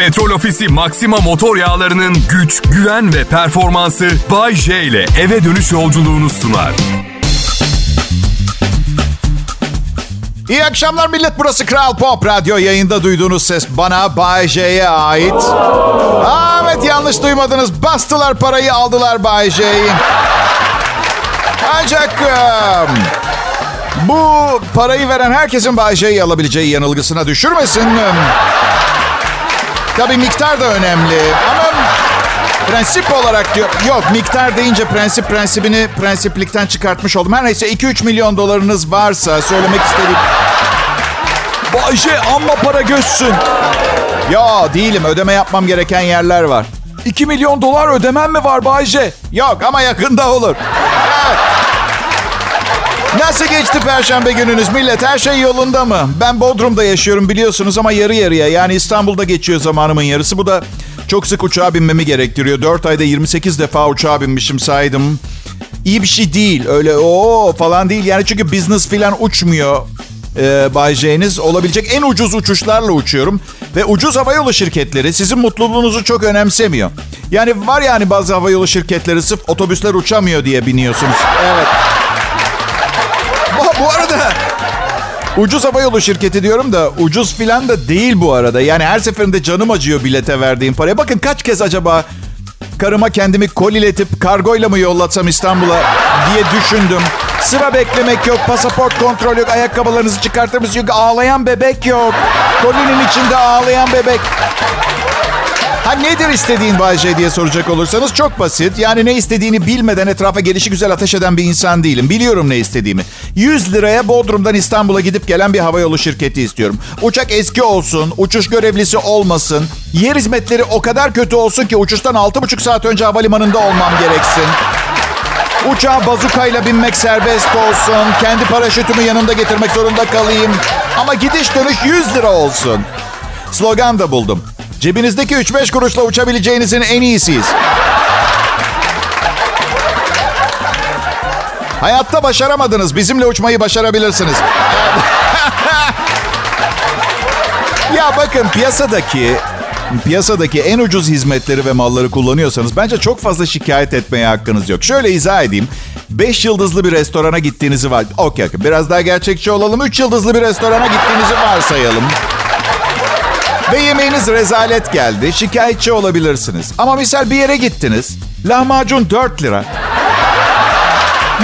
Petrol Ofisi Maxima motor yağlarının güç, güven ve performansı Bay J ile eve dönüş yolculuğunu sunar. İyi akşamlar millet. Burası Kral Pop Radyo. Yayında duyduğunuz ses bana Bay J'ye ait. Aa, evet yanlış duymadınız. Bastılar parayı aldılar Bay J'yi. Ancak um, bu parayı veren herkesin Bay J'yi alabileceği yanılgısına düşürmesin. Tabii miktar da önemli ama prensip olarak diyor. Yok miktar deyince prensip prensibini prensiplikten çıkartmış oldum. Her neyse 2-3 milyon dolarınız varsa söylemek istediğim... Bayce amma para göçsün. Ya değilim ödeme yapmam gereken yerler var. 2 milyon dolar ödemem mi var Bayce? Yok ama yakında olur. Nasıl geçti perşembe gününüz millet? Her şey yolunda mı? Ben Bodrum'da yaşıyorum biliyorsunuz ama yarı yarıya. Yani İstanbul'da geçiyor zamanımın yarısı. Bu da çok sık uçağa binmemi gerektiriyor. 4 ayda 28 defa uçağa binmişim saydım. İyi bir şey değil. Öyle o falan değil. Yani çünkü business filan uçmuyor. Ee, Bay J'niz olabilecek en ucuz uçuşlarla uçuyorum. Ve ucuz havayolu şirketleri sizin mutluluğunuzu çok önemsemiyor. Yani var yani bazı havayolu şirketleri sırf otobüsler uçamıyor diye biniyorsunuz. Evet. Bu, arada ucuz havayolu şirketi diyorum da ucuz filan da değil bu arada. Yani her seferinde canım acıyor bilete verdiğim paraya. Bakın kaç kez acaba karıma kendimi koliletip kargoyla mı yollatsam İstanbul'a diye düşündüm. Sıra beklemek yok, pasaport kontrol yok, ayakkabılarınızı çıkartır mısınız yok, ağlayan bebek yok. Kolinin içinde ağlayan bebek. Ha nedir istediğin Bayce diye soracak olursanız çok basit. Yani ne istediğini bilmeden etrafa gelişi güzel ateş eden bir insan değilim. Biliyorum ne istediğimi. 100 liraya Bodrum'dan İstanbul'a gidip gelen bir havayolu şirketi istiyorum. Uçak eski olsun, uçuş görevlisi olmasın. Yer hizmetleri o kadar kötü olsun ki uçuştan 6,5 saat önce havalimanında olmam gereksin. Uçağa bazukayla binmek serbest olsun. Kendi paraşütümü yanımda getirmek zorunda kalayım. Ama gidiş dönüş 100 lira olsun. Slogan da buldum. Cebinizdeki 3-5 kuruşla uçabileceğinizin en iyisiyiz. Hayatta başaramadınız. Bizimle uçmayı başarabilirsiniz. ya bakın piyasadaki piyasadaki en ucuz hizmetleri ve malları kullanıyorsanız bence çok fazla şikayet etmeye hakkınız yok. Şöyle izah edeyim. 5 yıldızlı bir restorana gittiğinizi var. Okey, okay. biraz daha gerçekçi olalım. 3 yıldızlı bir restorana gittiğinizi varsayalım. Ve yemeğiniz rezalet geldi. Şikayetçi olabilirsiniz. Ama misal bir yere gittiniz. Lahmacun 4 lira.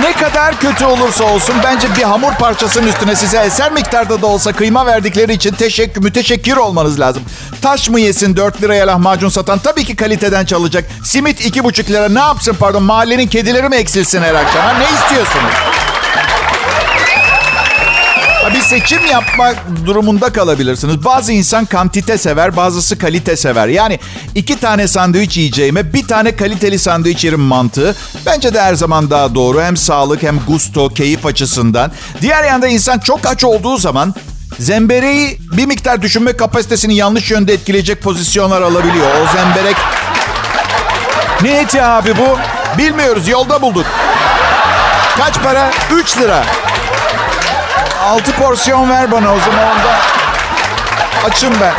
Ne kadar kötü olursa olsun bence bir hamur parçasının üstüne size eser miktarda da olsa kıyma verdikleri için teşekkür, müteşekkir olmanız lazım. Taş mı yesin 4 liraya lahmacun satan? Tabii ki kaliteden çalacak. Simit 2,5 lira ne yapsın pardon mahallenin kedileri mi eksilsin her akşam? Ha, ne istiyorsunuz? Bir seçim yapmak durumunda kalabilirsiniz. Bazı insan kantite sever, bazısı kalite sever. Yani iki tane sandviç yiyeceğime bir tane kaliteli sandviç yerim mantığı. Bence de her zaman daha doğru. Hem sağlık hem gusto, keyif açısından. Diğer yanda insan çok aç olduğu zaman zembereği bir miktar düşünme kapasitesini yanlış yönde etkileyecek pozisyonlar alabiliyor. O zemberek... Ne eti abi bu? Bilmiyoruz, yolda bulduk. Kaç para? 3 lira. 6 porsiyon ver bana o zaman onda. Açım ben.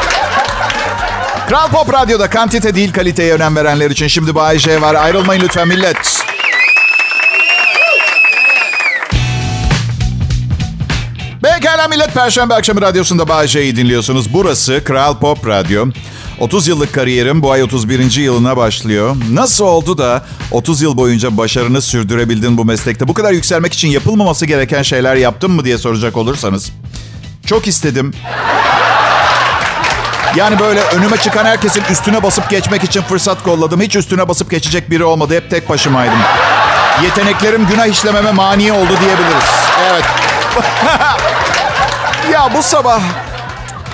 Kral Pop Radyo'da kantite değil kaliteye önem verenler için şimdi Bay J var. Ayrılmayın lütfen millet. Pekala millet Perşembe akşamı radyosunda Bay J'yi dinliyorsunuz. Burası Kral Pop Radyo. 30 yıllık kariyerim bu ay 31. yılına başlıyor. Nasıl oldu da 30 yıl boyunca başarını sürdürebildin bu meslekte? Bu kadar yükselmek için yapılmaması gereken şeyler yaptın mı diye soracak olursanız. Çok istedim. Yani böyle önüme çıkan herkesin üstüne basıp geçmek için fırsat kolladım. Hiç üstüne basıp geçecek biri olmadı. Hep tek başımaydım. Yeteneklerim günah işlememe mani oldu diyebiliriz. Evet. ya bu sabah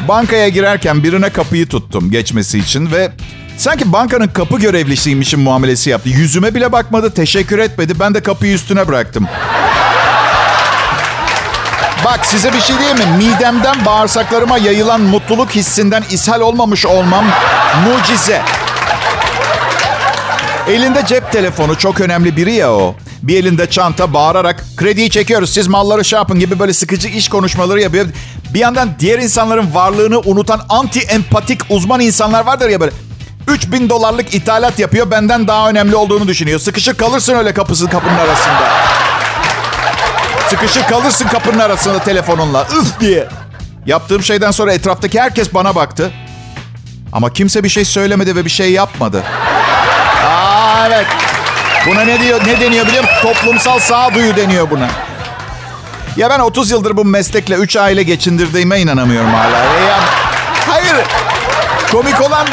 bankaya girerken birine kapıyı tuttum geçmesi için ve sanki bankanın kapı görevlisiymişim muamelesi yaptı. Yüzüme bile bakmadı, teşekkür etmedi. Ben de kapıyı üstüne bıraktım. Bak size bir şey diyeyim mi? Midemden bağırsaklarıma yayılan mutluluk hissinden ishal olmamış olmam mucize. Elinde cep telefonu çok önemli biri ya o. Bir elinde çanta bağırarak krediyi çekiyoruz siz malları şey yapın gibi böyle sıkıcı iş konuşmaları yapıyor. Bir yandan diğer insanların varlığını unutan anti empatik uzman insanlar vardır ya böyle. 3000 dolarlık ithalat yapıyor benden daha önemli olduğunu düşünüyor. Sıkışık kalırsın öyle kapısı kapının arasında. Sıkışık kalırsın kapının arasında telefonunla. Üf diye. Yaptığım şeyden sonra etraftaki herkes bana baktı. Ama kimse bir şey söylemedi ve bir şey yapmadı. Evet. Buna ne diyor? Ne deniyor biliyor musun? Toplumsal sağduyu deniyor buna. Ya ben 30 yıldır bu meslekle 3 aile geçindirdiğime inanamıyorum hala. Ya, hayır. Komik olan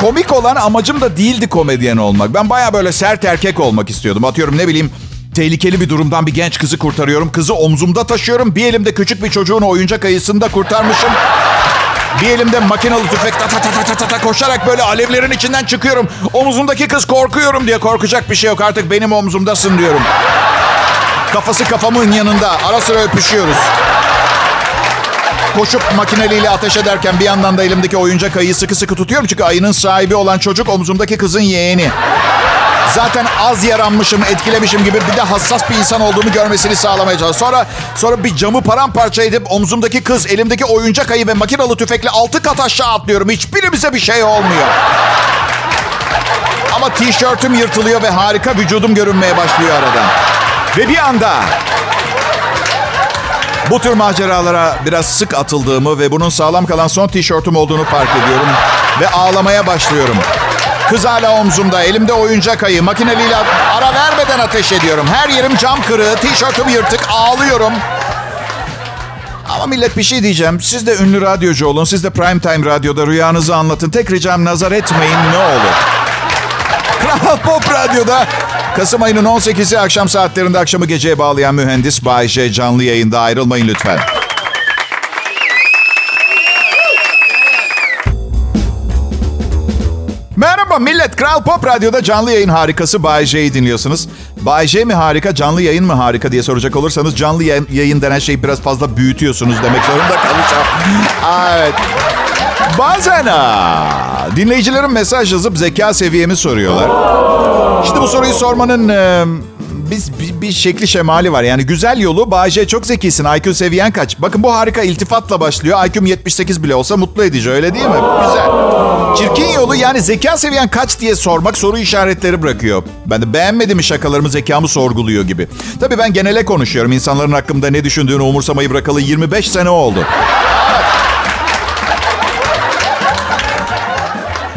komik olan amacım da değildi komedyen olmak. Ben baya böyle sert erkek olmak istiyordum. Atıyorum ne bileyim tehlikeli bir durumdan bir genç kızı kurtarıyorum. Kızı omzumda taşıyorum. Bir elimde küçük bir çocuğun oyuncak ayısını da kurtarmışım. Bir elimde makinalı tüfek ta ta ta ta ta ta koşarak böyle alevlerin içinden çıkıyorum. Omuzumdaki kız korkuyorum diye korkacak bir şey yok. Artık benim omzumdasın diyorum. Kafası kafamın yanında. Ara sıra öpüşüyoruz. Koşup makineliyle ateş ederken bir yandan da elimdeki oyuncak ayıyı sıkı sıkı tutuyorum. Çünkü ayının sahibi olan çocuk omzumdaki kızın yeğeni. Zaten az yaranmışım, etkilemişim gibi bir de hassas bir insan olduğumu görmesini sağlamaya. Sonra sonra bir camı paramparça edip omzumdaki kız, elimdeki oyuncak ayı ve makinalı tüfekle altı kat aşağı atlıyorum. Hiçbirimize bir şey olmuyor. Ama tişörtüm yırtılıyor ve harika vücudum görünmeye başlıyor aradan. Ve bir anda bu tür maceralara biraz sık atıldığımı ve bunun sağlam kalan son tişörtüm olduğunu fark ediyorum. Ve ağlamaya başlıyorum. Kız hala omzumda, elimde oyuncak ayı, makineliyle ara vermeden ateş ediyorum. Her yerim cam kırığı, tişörtüm yırtık, ağlıyorum. Ama millet bir şey diyeceğim. Siz de ünlü radyocu olun, siz de prime time radyoda rüyanızı anlatın. Tek ricam nazar etmeyin ne olur. Kral Pop Radyo'da Kasım ayının 18'i akşam saatlerinde akşamı geceye bağlayan mühendis Bay J canlı yayında ayrılmayın lütfen. Millet. Kral Pop Radyo'da canlı yayın harikası Bay J'yi dinliyorsunuz. Bay J mi harika, canlı yayın mı harika diye soracak olursanız canlı yayın denen şeyi biraz fazla büyütüyorsunuz demek zorunda kalacağım. evet. Bazen ha, dinleyicilerin mesaj yazıp zeka seviyemi soruyorlar. İşte bu soruyu sormanın e, biz bir, bir şekli şemali var. Yani güzel yolu Bayce çok zekisin. IQ seviyen kaç? Bakın bu harika iltifatla başlıyor. IQ'm 78 bile olsa mutlu edici öyle değil mi? Güzel. Çirkin yolu yani zeka seviyen kaç diye sormak soru işaretleri bırakıyor. Ben de beğenmedim mi şakalarımı zekamı sorguluyor gibi. Tabii ben genele konuşuyorum. İnsanların hakkımda ne düşündüğünü umursamayı bırakalı 25 sene oldu.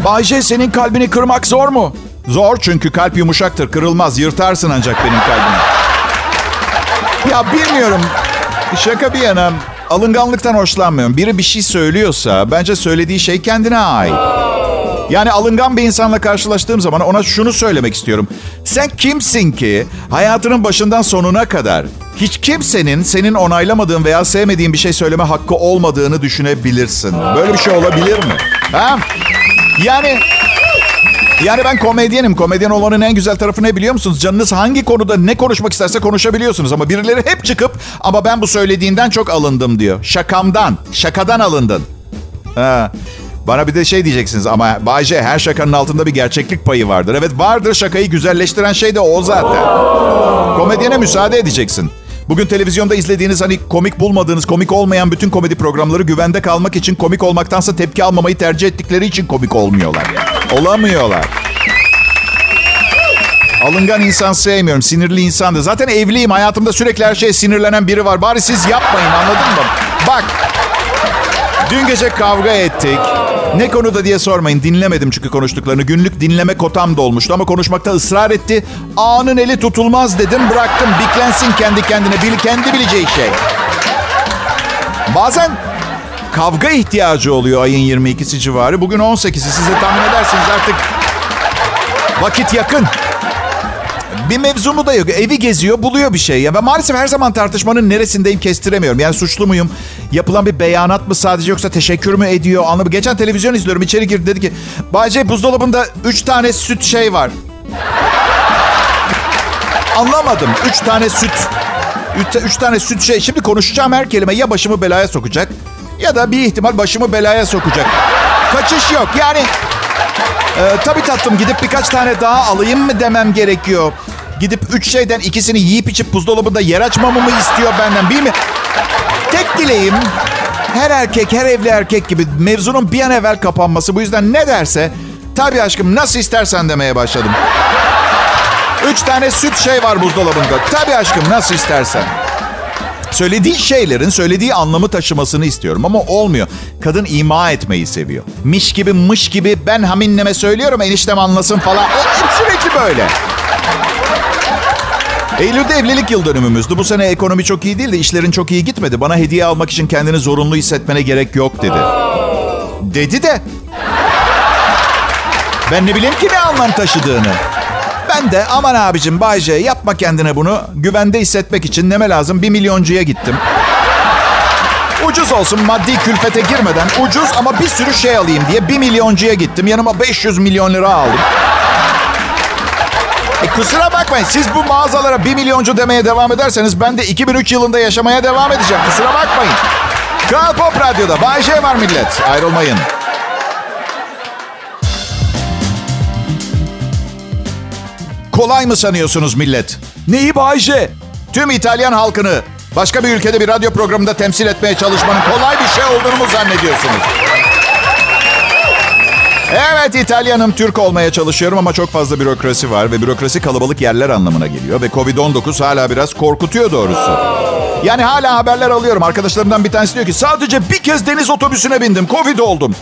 Bayce senin kalbini kırmak zor mu? Zor çünkü kalp yumuşaktır, kırılmaz. Yırtarsın ancak benim kalbimi. Ya bilmiyorum. Şaka bir yana alınganlıktan hoşlanmıyorum. Biri bir şey söylüyorsa bence söylediği şey kendine ait. Yani alıngan bir insanla karşılaştığım zaman ona şunu söylemek istiyorum. Sen kimsin ki hayatının başından sonuna kadar hiç kimsenin senin onaylamadığın veya sevmediğin bir şey söyleme hakkı olmadığını düşünebilirsin. Böyle bir şey olabilir mi? Ha? Yani yani ben komedyenim. Komedyen olmanın en güzel tarafı ne biliyor musunuz? Canınız hangi konuda ne konuşmak isterse konuşabiliyorsunuz. Ama birileri hep çıkıp ama ben bu söylediğinden çok alındım diyor. Şakamdan, şakadan alındın. Ha. Bana bir de şey diyeceksiniz ama Bayce her şakanın altında bir gerçeklik payı vardır. Evet vardır şakayı güzelleştiren şey de o zaten. Komedyene müsaade edeceksin. Bugün televizyonda izlediğiniz hani komik bulmadığınız, komik olmayan bütün komedi programları güvende kalmak için komik olmaktansa tepki almamayı tercih ettikleri için komik olmuyorlar. Olamıyorlar. Alıngan insan sevmiyorum. Sinirli insan da. Zaten evliyim. Hayatımda sürekli her şeye sinirlenen biri var. Bari siz yapmayın anladın mı? Bak. Dün gece kavga ettik. Ne konuda diye sormayın. Dinlemedim çünkü konuştuklarını. Günlük dinleme kotam dolmuştu ama konuşmakta ısrar etti. Ağanın eli tutulmaz dedim. Bıraktım. Biklensin kendi kendine. Bil, kendi bileceği şey. Bazen kavga ihtiyacı oluyor ayın 22'si civarı. Bugün 18'i. Siz de tahmin edersiniz artık vakit yakın. Bir mevzumu da yok. Evi geziyor, buluyor bir şey. Ya ben maalesef her zaman tartışmanın neresindeyim kestiremiyorum. Yani suçlu muyum? Yapılan bir beyanat mı sadece yoksa teşekkür mü ediyor? Anlamı. Geçen televizyon izliyorum. içeri girdi dedi ki Bayce buzdolabında 3 tane süt şey var. Anlamadım. 3 tane süt. 3 tane süt şey. Şimdi konuşacağım her kelime ya başımı belaya sokacak ya da bir ihtimal başımı belaya sokacak. Kaçış yok. Yani ee, tabii tatlım gidip birkaç tane daha alayım mı demem gerekiyor. Gidip üç şeyden ikisini yiyip içip buzdolabında yer açmamı mı istiyor benden değil mi? Tek dileğim Her erkek, her evli erkek gibi mevzunun bir an evvel kapanması. Bu yüzden ne derse tabii aşkım nasıl istersen demeye başladım. Üç tane süt şey var buzdolabında. Tabii aşkım nasıl istersen. Söylediği şeylerin söylediği anlamı taşımasını istiyorum ama olmuyor. Kadın ima etmeyi seviyor. Miş gibi mış gibi ben haminneme söylüyorum eniştem anlasın falan. O sürekli böyle. Eylül'de evlilik yıl dönümümüzdü. Bu sene ekonomi çok iyi değil de işlerin çok iyi gitmedi. Bana hediye almak için kendini zorunlu hissetmene gerek yok dedi. Dedi de. Ben ne bileyim ki ne anlam taşıdığını. Ben de aman abicim Bayce yapma kendine bunu. Güvende hissetmek için neme lazım? Bir milyoncuya gittim. Ucuz olsun maddi külfete girmeden ucuz ama bir sürü şey alayım diye bir milyoncuya gittim. Yanıma 500 milyon lira aldım. E kusura bakmayın siz bu mağazalara 1 milyoncu demeye devam ederseniz ben de 2003 yılında yaşamaya devam edeceğim. Kusura bakmayın. Kral Pop Radyo'da Bay J var millet. Ayrılmayın. Kolay mı sanıyorsunuz millet? Neyi Bay J? Tüm İtalyan halkını başka bir ülkede bir radyo programında temsil etmeye çalışmanın kolay bir şey olduğunu mu zannediyorsunuz? Evet İtalyanım, Türk olmaya çalışıyorum ama çok fazla bürokrasi var ve bürokrasi kalabalık yerler anlamına geliyor ve Covid-19 hala biraz korkutuyor doğrusu. Yani hala haberler alıyorum. Arkadaşlarımdan bir tanesi diyor ki sadece bir kez deniz otobüsüne bindim. Covid oldum.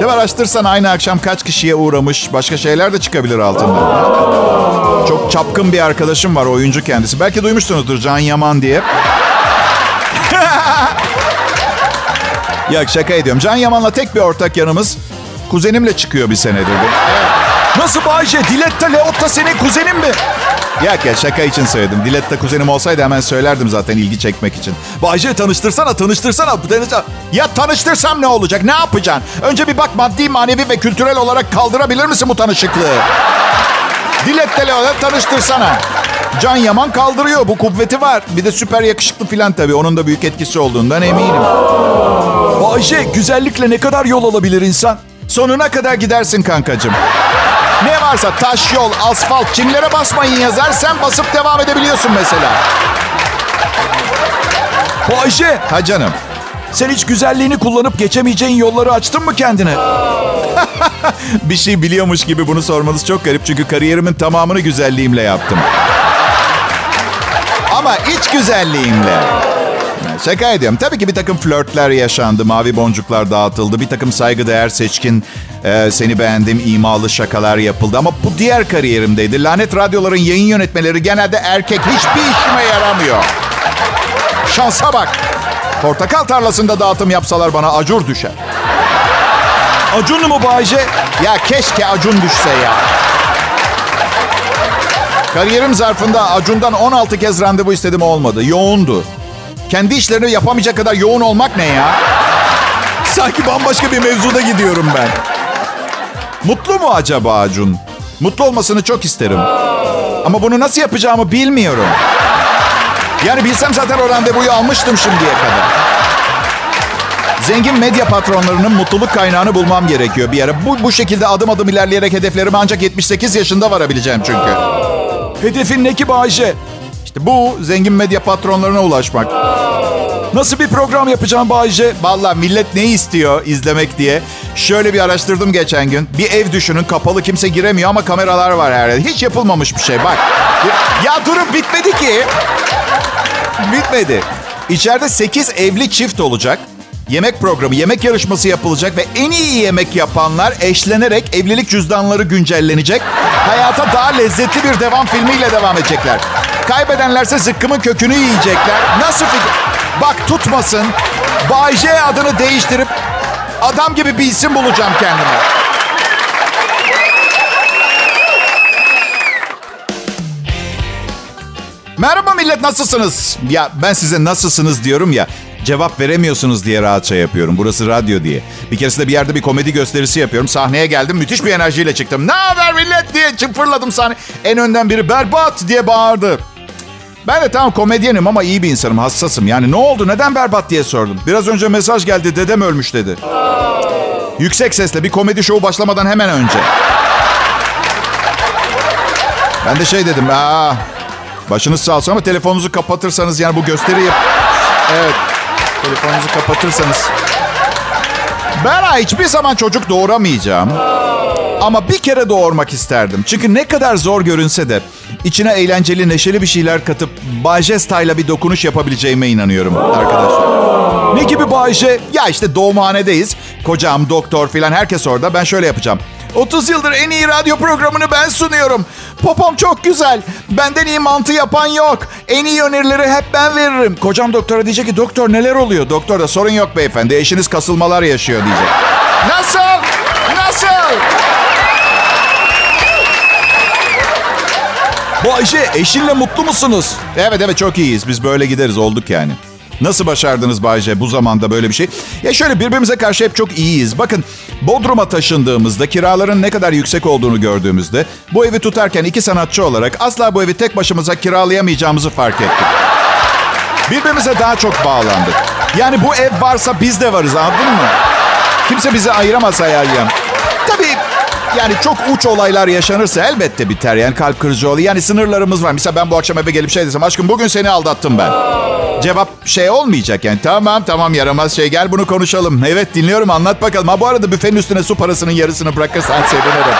Mi? Araştırsan aynı akşam kaç kişiye uğramış. Başka şeyler de çıkabilir altında. Çok çapkın bir arkadaşım var oyuncu kendisi. Belki duymuşsunuzdur Can Yaman diye. ya şaka ediyorum. Can Yaman'la tek bir ortak yanımız kuzenimle çıkıyor bir senedir. Nasıl Bayce? Diletta Leotta senin kuzenin mi? Ya ya şaka için söyledim. Diletta kuzenim olsaydı hemen söylerdim zaten ilgi çekmek için. Bayce tanıştırsana tanıştırsana. Ya tanıştırsam ne olacak? Ne yapacaksın? Önce bir bak maddi, manevi ve kültürel olarak kaldırabilir misin bu tanışıklığı? Diletta Leotta tanıştırsana. Can Yaman kaldırıyor. Bu kuvveti var. Bir de süper yakışıklı filan tabii. Onun da büyük etkisi olduğundan eminim. Bayce güzellikle ne kadar yol alabilir insan? Sonuna kadar gidersin kankacığım. Ne varsa taş yol, asfalt, kimlere basmayın yazar. Sen basıp devam edebiliyorsun mesela. Bayce. Ha canım. Sen hiç güzelliğini kullanıp geçemeyeceğin yolları açtın mı kendine? bir şey biliyormuş gibi bunu sormanız çok garip. Çünkü kariyerimin tamamını güzelliğimle yaptım. Ama iç güzelliğimle. Şaka ediyorum. Tabii ki bir takım flörtler yaşandı. Mavi boncuklar dağıtıldı. Bir takım saygıdeğer seçkin e, seni beğendim imalı şakalar yapıldı. Ama bu diğer kariyerimdeydi. Lanet radyoların yayın yönetmeleri genelde erkek. Hiçbir işime yaramıyor. Şansa bak. Portakal tarlasında dağıtım yapsalar bana acur düşer. Acun mu Bayce? Ya keşke Acun düşse ya. Kariyerim zarfında Acun'dan 16 kez randevu istedim olmadı. Yoğundu. Kendi işlerini yapamayacak kadar yoğun olmak ne ya? Sanki bambaşka bir mevzuda gidiyorum ben. Mutlu mu acaba Acun? Mutlu olmasını çok isterim. Ama bunu nasıl yapacağımı bilmiyorum. Yani bilsem zaten o randevuyu almıştım şimdiye kadar. Zengin medya patronlarının mutluluk kaynağını bulmam gerekiyor bir yere. Bu, bu şekilde adım adım ilerleyerek hedeflerime ancak 78 yaşında varabileceğim çünkü. Hedefin ne ki Bayce? İşte bu zengin medya patronlarına ulaşmak. Nasıl bir program yapacağım Bayce? Valla millet ne istiyor izlemek diye. Şöyle bir araştırdım geçen gün. Bir ev düşünün kapalı kimse giremiyor ama kameralar var her yerde. Hiç yapılmamış bir şey bak. Ya durun bitmedi ki. Bitmedi. İçeride 8 evli çift olacak. Yemek programı, yemek yarışması yapılacak ve en iyi yemek yapanlar eşlenerek evlilik cüzdanları güncellenecek. Hayata daha lezzetli bir devam filmiyle devam edecekler. Kaybedenlerse zıkkımın kökünü yiyecekler. Nasıl fikir? Bak tutmasın. Bay J adını değiştirip adam gibi bir isim bulacağım kendime. Merhaba millet nasılsınız? Ya ben size nasılsınız diyorum ya. Cevap veremiyorsunuz diye rahatça yapıyorum. Burası radyo diye. Bir keresinde bir yerde bir komedi gösterisi yapıyorum. Sahneye geldim. Müthiş bir enerjiyle çıktım. Ne haber millet diye fırladım sahne. En önden biri berbat diye bağırdı. Ben de tamam komedyenim ama iyi bir insanım. Hassasım. Yani ne oldu? Neden berbat diye sordum. Biraz önce mesaj geldi. Dedem ölmüş dedi. Yüksek sesle bir komedi şovu başlamadan hemen önce. Ben de şey dedim. Aa, başınız sağ olsun ama telefonunuzu kapatırsanız yani bu gösteriyi... Evet. telefonunuzu kapatırsanız. Ben hiçbir zaman çocuk doğuramayacağım. Ama bir kere doğurmak isterdim. Çünkü ne kadar zor görünse de içine eğlenceli, neşeli bir şeyler katıp Bayjesta'yla bir dokunuş yapabileceğime inanıyorum arkadaşlar. Ne gibi Bayce? Ya işte doğumhanedeyiz. Kocam, doktor filan herkes orada. Ben şöyle yapacağım. 30 yıldır en iyi radyo programını ben sunuyorum. Popom çok güzel. Benden iyi mantı yapan yok. En iyi önerileri hep ben veririm. Kocam doktora diyecek ki doktor neler oluyor? Doktor da sorun yok beyefendi. Eşiniz kasılmalar yaşıyor diyecek. Nasıl? Bu eşinle mutlu musunuz? Evet evet çok iyiyiz. Biz böyle gideriz olduk yani. Nasıl başardınız Bayce bu zamanda böyle bir şey? Ya şöyle birbirimize karşı hep çok iyiyiz. Bakın Bodrum'a taşındığımızda kiraların ne kadar yüksek olduğunu gördüğümüzde bu evi tutarken iki sanatçı olarak asla bu evi tek başımıza kiralayamayacağımızı fark ettik. Birbirimize daha çok bağlandık. Yani bu ev varsa biz de varız anladın mı? Kimse bizi ayıramaz hayalden. Tabii yani çok uç olaylar yaşanırsa elbette biter. Yani kalp kırıcı oluyor. Yani sınırlarımız var. Mesela ben bu akşam eve gelip şey desem aşkım bugün seni aldattım ben. Cevap şey olmayacak yani. Tamam tamam yaramaz şey gel bunu konuşalım. Evet dinliyorum anlat bakalım. Ha bu arada büfenin üstüne su parasının yarısını bırakırsan sevinirim.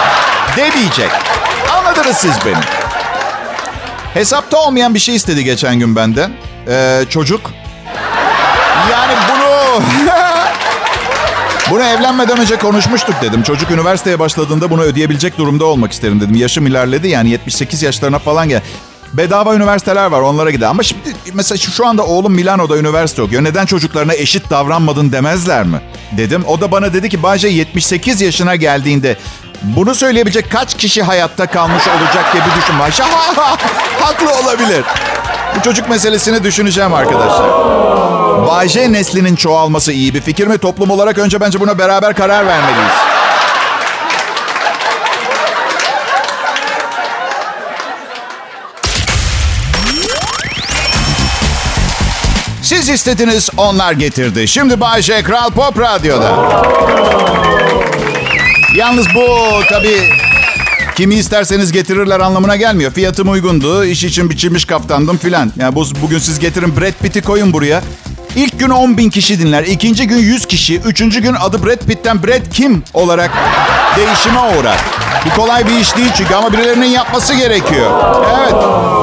Demeyecek. Anladınız siz beni. Hesapta olmayan bir şey istedi geçen gün benden. Ee, çocuk. Yani bunu... Bunu evlenmeden önce konuşmuştuk dedim. Çocuk üniversiteye başladığında bunu ödeyebilecek durumda olmak isterim dedim. Yaşım ilerledi yani 78 yaşlarına falan gel. Bedava üniversiteler var onlara gider. Ama şimdi mesela şu anda oğlum Milano'da üniversite okuyor. Neden çocuklarına eşit davranmadın demezler mi? Dedim. O da bana dedi ki Bayce 78 yaşına geldiğinde bunu söyleyebilecek kaç kişi hayatta kalmış olacak diye bir düşün. Bayce haklı olabilir. Bu çocuk meselesini düşüneceğim arkadaşlar. Bayce neslinin çoğalması iyi bir fikir mi? Toplum olarak önce bence buna beraber karar vermeliyiz. Siz istediniz, onlar getirdi. Şimdi Bayce Kral Pop Radyo'da. Yalnız bu tabii kimi isterseniz getirirler anlamına gelmiyor. Fiyatım uygundu, iş için biçilmiş kaftandım filan. Yani bu, bugün siz getirin Brad Pitt'i koyun buraya. İlk gün 10 bin kişi dinler. ikinci gün 100 kişi. Üçüncü gün adı Brad Pitt'ten Brad Kim olarak değişime uğrar. Bu kolay bir iş değil çünkü ama birilerinin yapması gerekiyor. Evet.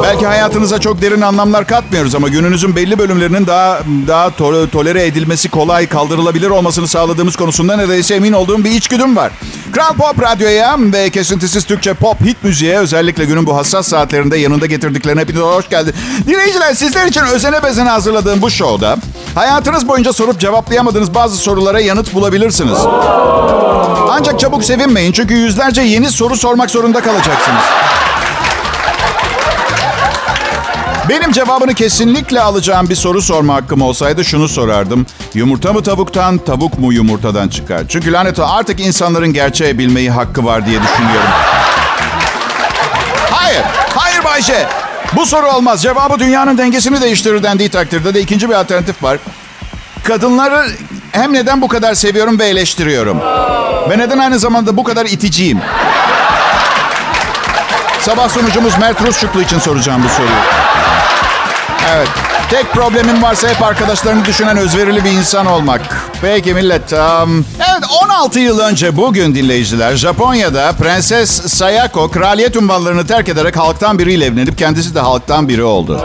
Belki hayatınıza çok derin anlamlar katmıyoruz ama gününüzün belli bölümlerinin daha daha to- tolere edilmesi kolay, kaldırılabilir olmasını sağladığımız konusunda neredeyse emin olduğum bir içgüdüm var. Kral Pop Radyo'ya ve kesintisiz Türkçe pop hit müziğe özellikle günün bu hassas saatlerinde yanında getirdiklerine hepinize hoş geldi. Dinleyiciler sizler için özene bezene hazırladığım bu şovda hayatınız boyunca sorup cevaplayamadığınız bazı sorulara yanıt bulabilirsiniz. Ancak çabuk sevinmeyin çünkü yüzlerce yeni soru sormak zorunda kalacaksınız. Benim cevabını kesinlikle alacağım bir soru sorma hakkım olsaydı şunu sorardım. Yumurta mı tavuktan, tavuk mu yumurtadan çıkar? Çünkü lanet artık insanların gerçeği bilmeyi hakkı var diye düşünüyorum. Hayır, hayır Bayşe. Bu soru olmaz. Cevabı dünyanın dengesini değiştirir dendiği takdirde de ikinci bir alternatif var. Kadınları hem neden bu kadar seviyorum ve eleştiriyorum. Ve neden aynı zamanda bu kadar iticiyim. Sabah sunucumuz Mert Rusçuklu için soracağım bu soruyu. Evet. Tek problemim varsa hep arkadaşlarını düşünen özverili bir insan olmak. Peki millet. Um, evet 16 yıl önce bugün dinleyiciler Japonya'da Prenses Sayako kraliyet unvanlarını terk ederek halktan biriyle evlenip kendisi de halktan biri oldu.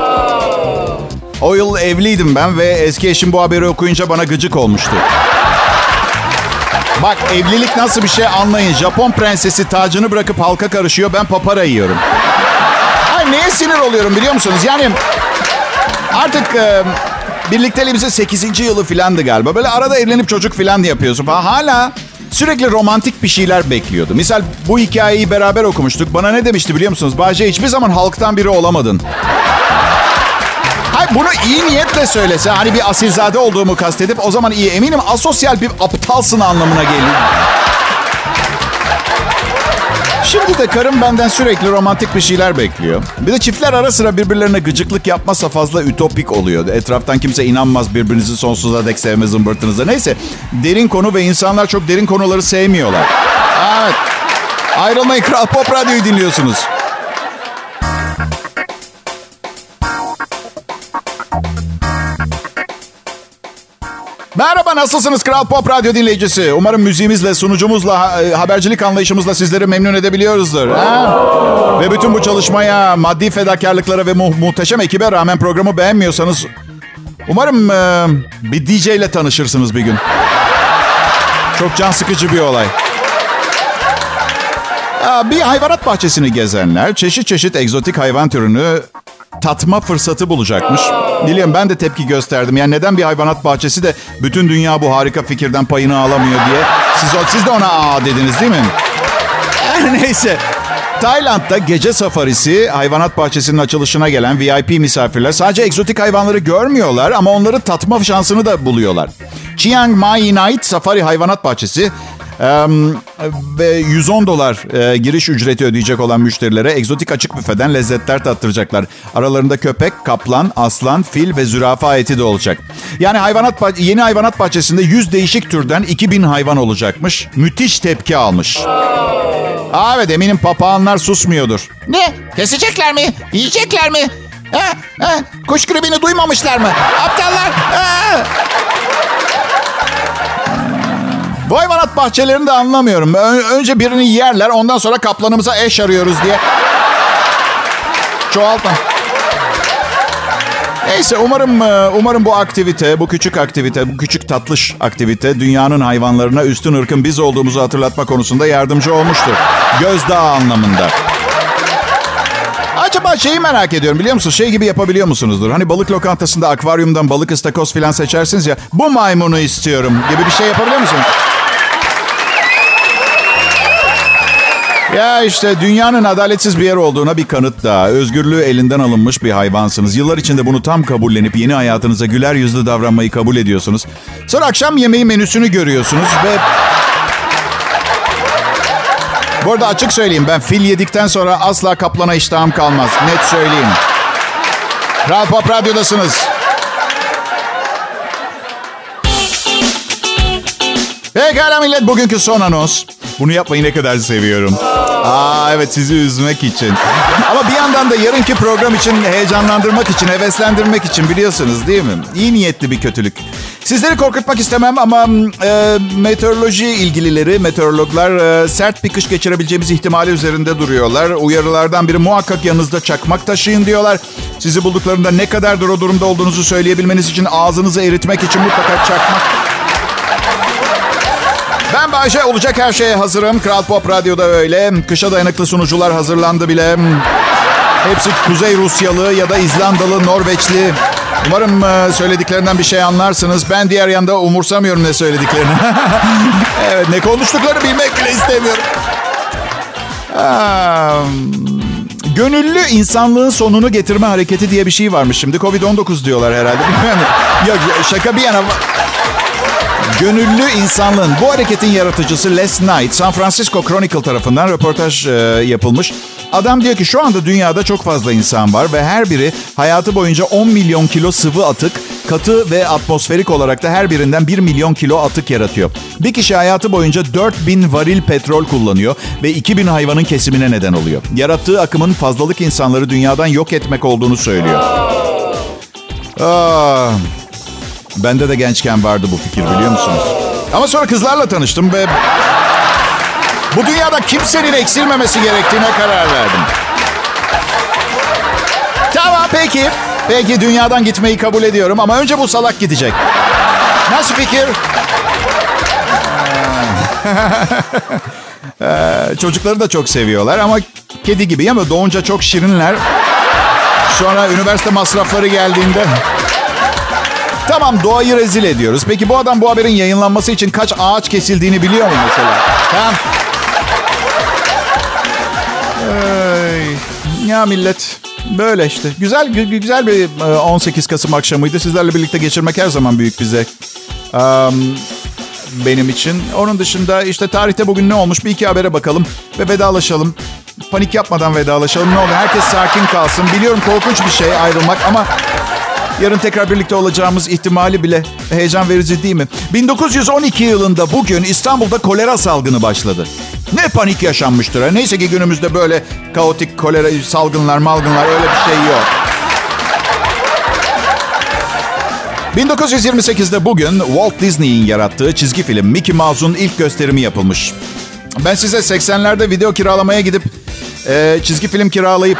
O yıl evliydim ben ve eski eşim bu haberi okuyunca bana gıcık olmuştu. Bak evlilik nasıl bir şey anlayın. Japon prensesi tacını bırakıp halka karışıyor. Ben papara yiyorum. Ay neye sinir oluyorum biliyor musunuz? Yani artık e, birlikteliğimizin 8. yılı filandı galiba. Böyle arada evlenip çocuk filan yapıyorsun. Falan. Hala sürekli romantik bir şeyler bekliyordu. Misal bu hikayeyi beraber okumuştuk. Bana ne demişti biliyor musunuz? Bahçe hiçbir zaman halktan biri olamadın. Hayır bunu iyi niyetle söylese hani bir asilzade olduğumu kastedip o zaman iyi eminim asosyal bir aptalsın anlamına gelir. Şimdi de karım benden sürekli romantik bir şeyler bekliyor. Bir de çiftler ara sıra birbirlerine gıcıklık yapmazsa fazla ütopik oluyor. Etraftan kimse inanmaz birbirinizi sonsuza dek sevme zımbırtınıza. Neyse derin konu ve insanlar çok derin konuları sevmiyorlar. Evet. Ayrılmayın Kral Pop Radyo'yu dinliyorsunuz. Merhaba nasılsınız Kral Pop Radyo dinleyicisi? Umarım müziğimizle, sunucumuzla, e, habercilik anlayışımızla sizleri memnun edebiliyoruzdur. Ha? Ve bütün bu çalışmaya, maddi fedakarlıklara ve mu- muhteşem ekibe rağmen programı beğenmiyorsanız... Umarım e, bir DJ ile tanışırsınız bir gün. Çok can sıkıcı bir olay. Bir hayvanat bahçesini gezenler çeşit çeşit egzotik hayvan türünü tatma fırsatı bulacakmış. Biliyorum ben de tepki gösterdim. Yani neden bir hayvanat bahçesi de bütün dünya bu harika fikirden payını alamıyor diye. Siz, siz de ona aa dediniz değil mi? Neyse. Tayland'da gece safarisi hayvanat bahçesinin açılışına gelen VIP misafirler sadece egzotik hayvanları görmüyorlar ama onları tatma şansını da buluyorlar. Chiang Mai Night Safari Hayvanat Bahçesi ve 110 dolar e, giriş ücreti ödeyecek olan müşterilere egzotik açık büfeden lezzetler tattıracaklar. Aralarında köpek, kaplan, aslan, fil ve zürafa eti de olacak. Yani hayvanat bah- yeni hayvanat bahçesinde 100 değişik türden 2000 hayvan olacakmış. Müthiş tepki almış. Aa, evet eminim papağanlar susmuyordur. Ne? Kesecekler mi? Yiyecekler mi? Ha? Ha? Kuş gribini duymamışlar mı? Aptallar! Ha? Bu hayvanat bahçelerini de anlamıyorum. Önce birini yerler ondan sonra kaplanımıza eş arıyoruz diye. Çoğaltma. Neyse umarım e, umarım bu aktivite, bu küçük aktivite, bu küçük tatlış aktivite dünyanın hayvanlarına üstün ırkın biz olduğumuzu hatırlatma konusunda yardımcı olmuştur. Gözdağı anlamında. Acaba şeyi merak ediyorum biliyor musunuz? Şey gibi yapabiliyor musunuzdur? Hani balık lokantasında akvaryumdan balık ıstakoz filan seçersiniz ya. Bu maymunu istiyorum gibi bir şey yapabiliyor musunuz? Ya işte dünyanın adaletsiz bir yer olduğuna bir kanıt daha. Özgürlüğü elinden alınmış bir hayvansınız. Yıllar içinde bunu tam kabullenip yeni hayatınıza güler yüzlü davranmayı kabul ediyorsunuz. Sonra akşam yemeği menüsünü görüyorsunuz ve... Bu arada açık söyleyeyim ben fil yedikten sonra asla kaplana iştahım kalmaz. Net söyleyeyim. Kral Pop Radyo'dasınız. Pekala millet bugünkü son anons. Bunu yapmayı ne kadar seviyorum. Aa evet sizi üzmek için. Ama bir yandan da yarınki program için heyecanlandırmak için, heveslendirmek için biliyorsunuz değil mi? İyi niyetli bir kötülük. Sizleri korkutmak istemem ama e, meteoroloji ilgilileri, meteorologlar e, sert bir kış geçirebileceğimiz ihtimali üzerinde duruyorlar. Uyarılardan biri muhakkak yanınızda çakmak taşıyın diyorlar. Sizi bulduklarında ne kadardır o durumda olduğunuzu söyleyebilmeniz için ağzınızı eritmek için mutlaka çakmak ben Bayşe olacak her şeye hazırım. Kral Pop Radyo'da öyle. Kışa dayanıklı sunucular hazırlandı bile. Hepsi Kuzey Rusyalı ya da İzlandalı, Norveçli. Umarım e, söylediklerinden bir şey anlarsınız. Ben diğer yanda umursamıyorum ne söylediklerini. evet ne konuştuklarını bilmek bile istemiyorum. Gönüllü insanlığın sonunu getirme hareketi diye bir şey varmış şimdi. Covid-19 diyorlar herhalde. Yok şaka bir yana... Gönüllü insanlığın bu hareketin yaratıcısı Les Knight, San Francisco Chronicle tarafından röportaj e, yapılmış. Adam diyor ki şu anda dünyada çok fazla insan var ve her biri hayatı boyunca 10 milyon kilo sıvı atık, katı ve atmosferik olarak da her birinden 1 milyon kilo atık yaratıyor. Bir kişi hayatı boyunca 4000 varil petrol kullanıyor ve 2000 hayvanın kesimine neden oluyor. Yarattığı akımın fazlalık insanları dünyadan yok etmek olduğunu söylüyor. Ah, Bende de gençken vardı bu fikir biliyor musunuz? Ama sonra kızlarla tanıştım ve bu dünyada kimsenin eksilmemesi gerektiğine karar verdim. Tamam peki. Peki dünyadan gitmeyi kabul ediyorum ama önce bu salak gidecek. Nasıl fikir? Ee, çocukları da çok seviyorlar ama kedi gibi ama doğunca çok şirinler. Sonra üniversite masrafları geldiğinde Tamam doğayı rezil ediyoruz. Peki bu adam bu haberin yayınlanması için kaç ağaç kesildiğini biliyor mu mesela? Tamam. Ay, ya millet böyle işte. Güzel gü- güzel bir e, 18 Kasım akşamıydı. Sizlerle birlikte geçirmek her zaman büyük bir zevk. Um, benim için. Onun dışında işte tarihte bugün ne olmuş bir iki habere bakalım ve vedalaşalım. Panik yapmadan vedalaşalım. Ne olur herkes sakin kalsın. Biliyorum korkunç bir şey ayrılmak ama Yarın tekrar birlikte olacağımız ihtimali bile heyecan verici değil mi? 1912 yılında bugün İstanbul'da kolera salgını başladı. Ne panik yaşanmıştır. Neyse ki günümüzde böyle kaotik kolera salgınlar malgınlar öyle bir şey yok. 1928'de bugün Walt Disney'in yarattığı çizgi film Mickey Mouse'un ilk gösterimi yapılmış. Ben size 80'lerde video kiralamaya gidip e, çizgi film kiralayıp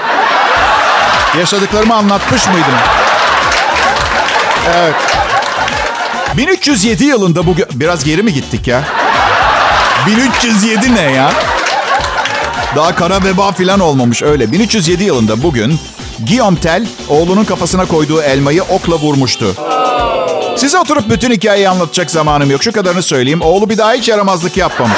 yaşadıklarımı anlatmış mıydım? Evet. 1307 yılında bugün... Biraz geri mi gittik ya? 1307 ne ya? Daha kara veba falan olmamış öyle. 1307 yılında bugün Guillaume Tell oğlunun kafasına koyduğu elmayı okla vurmuştu. Size oturup bütün hikayeyi anlatacak zamanım yok. Şu kadarını söyleyeyim. Oğlu bir daha hiç yaramazlık yapmamış.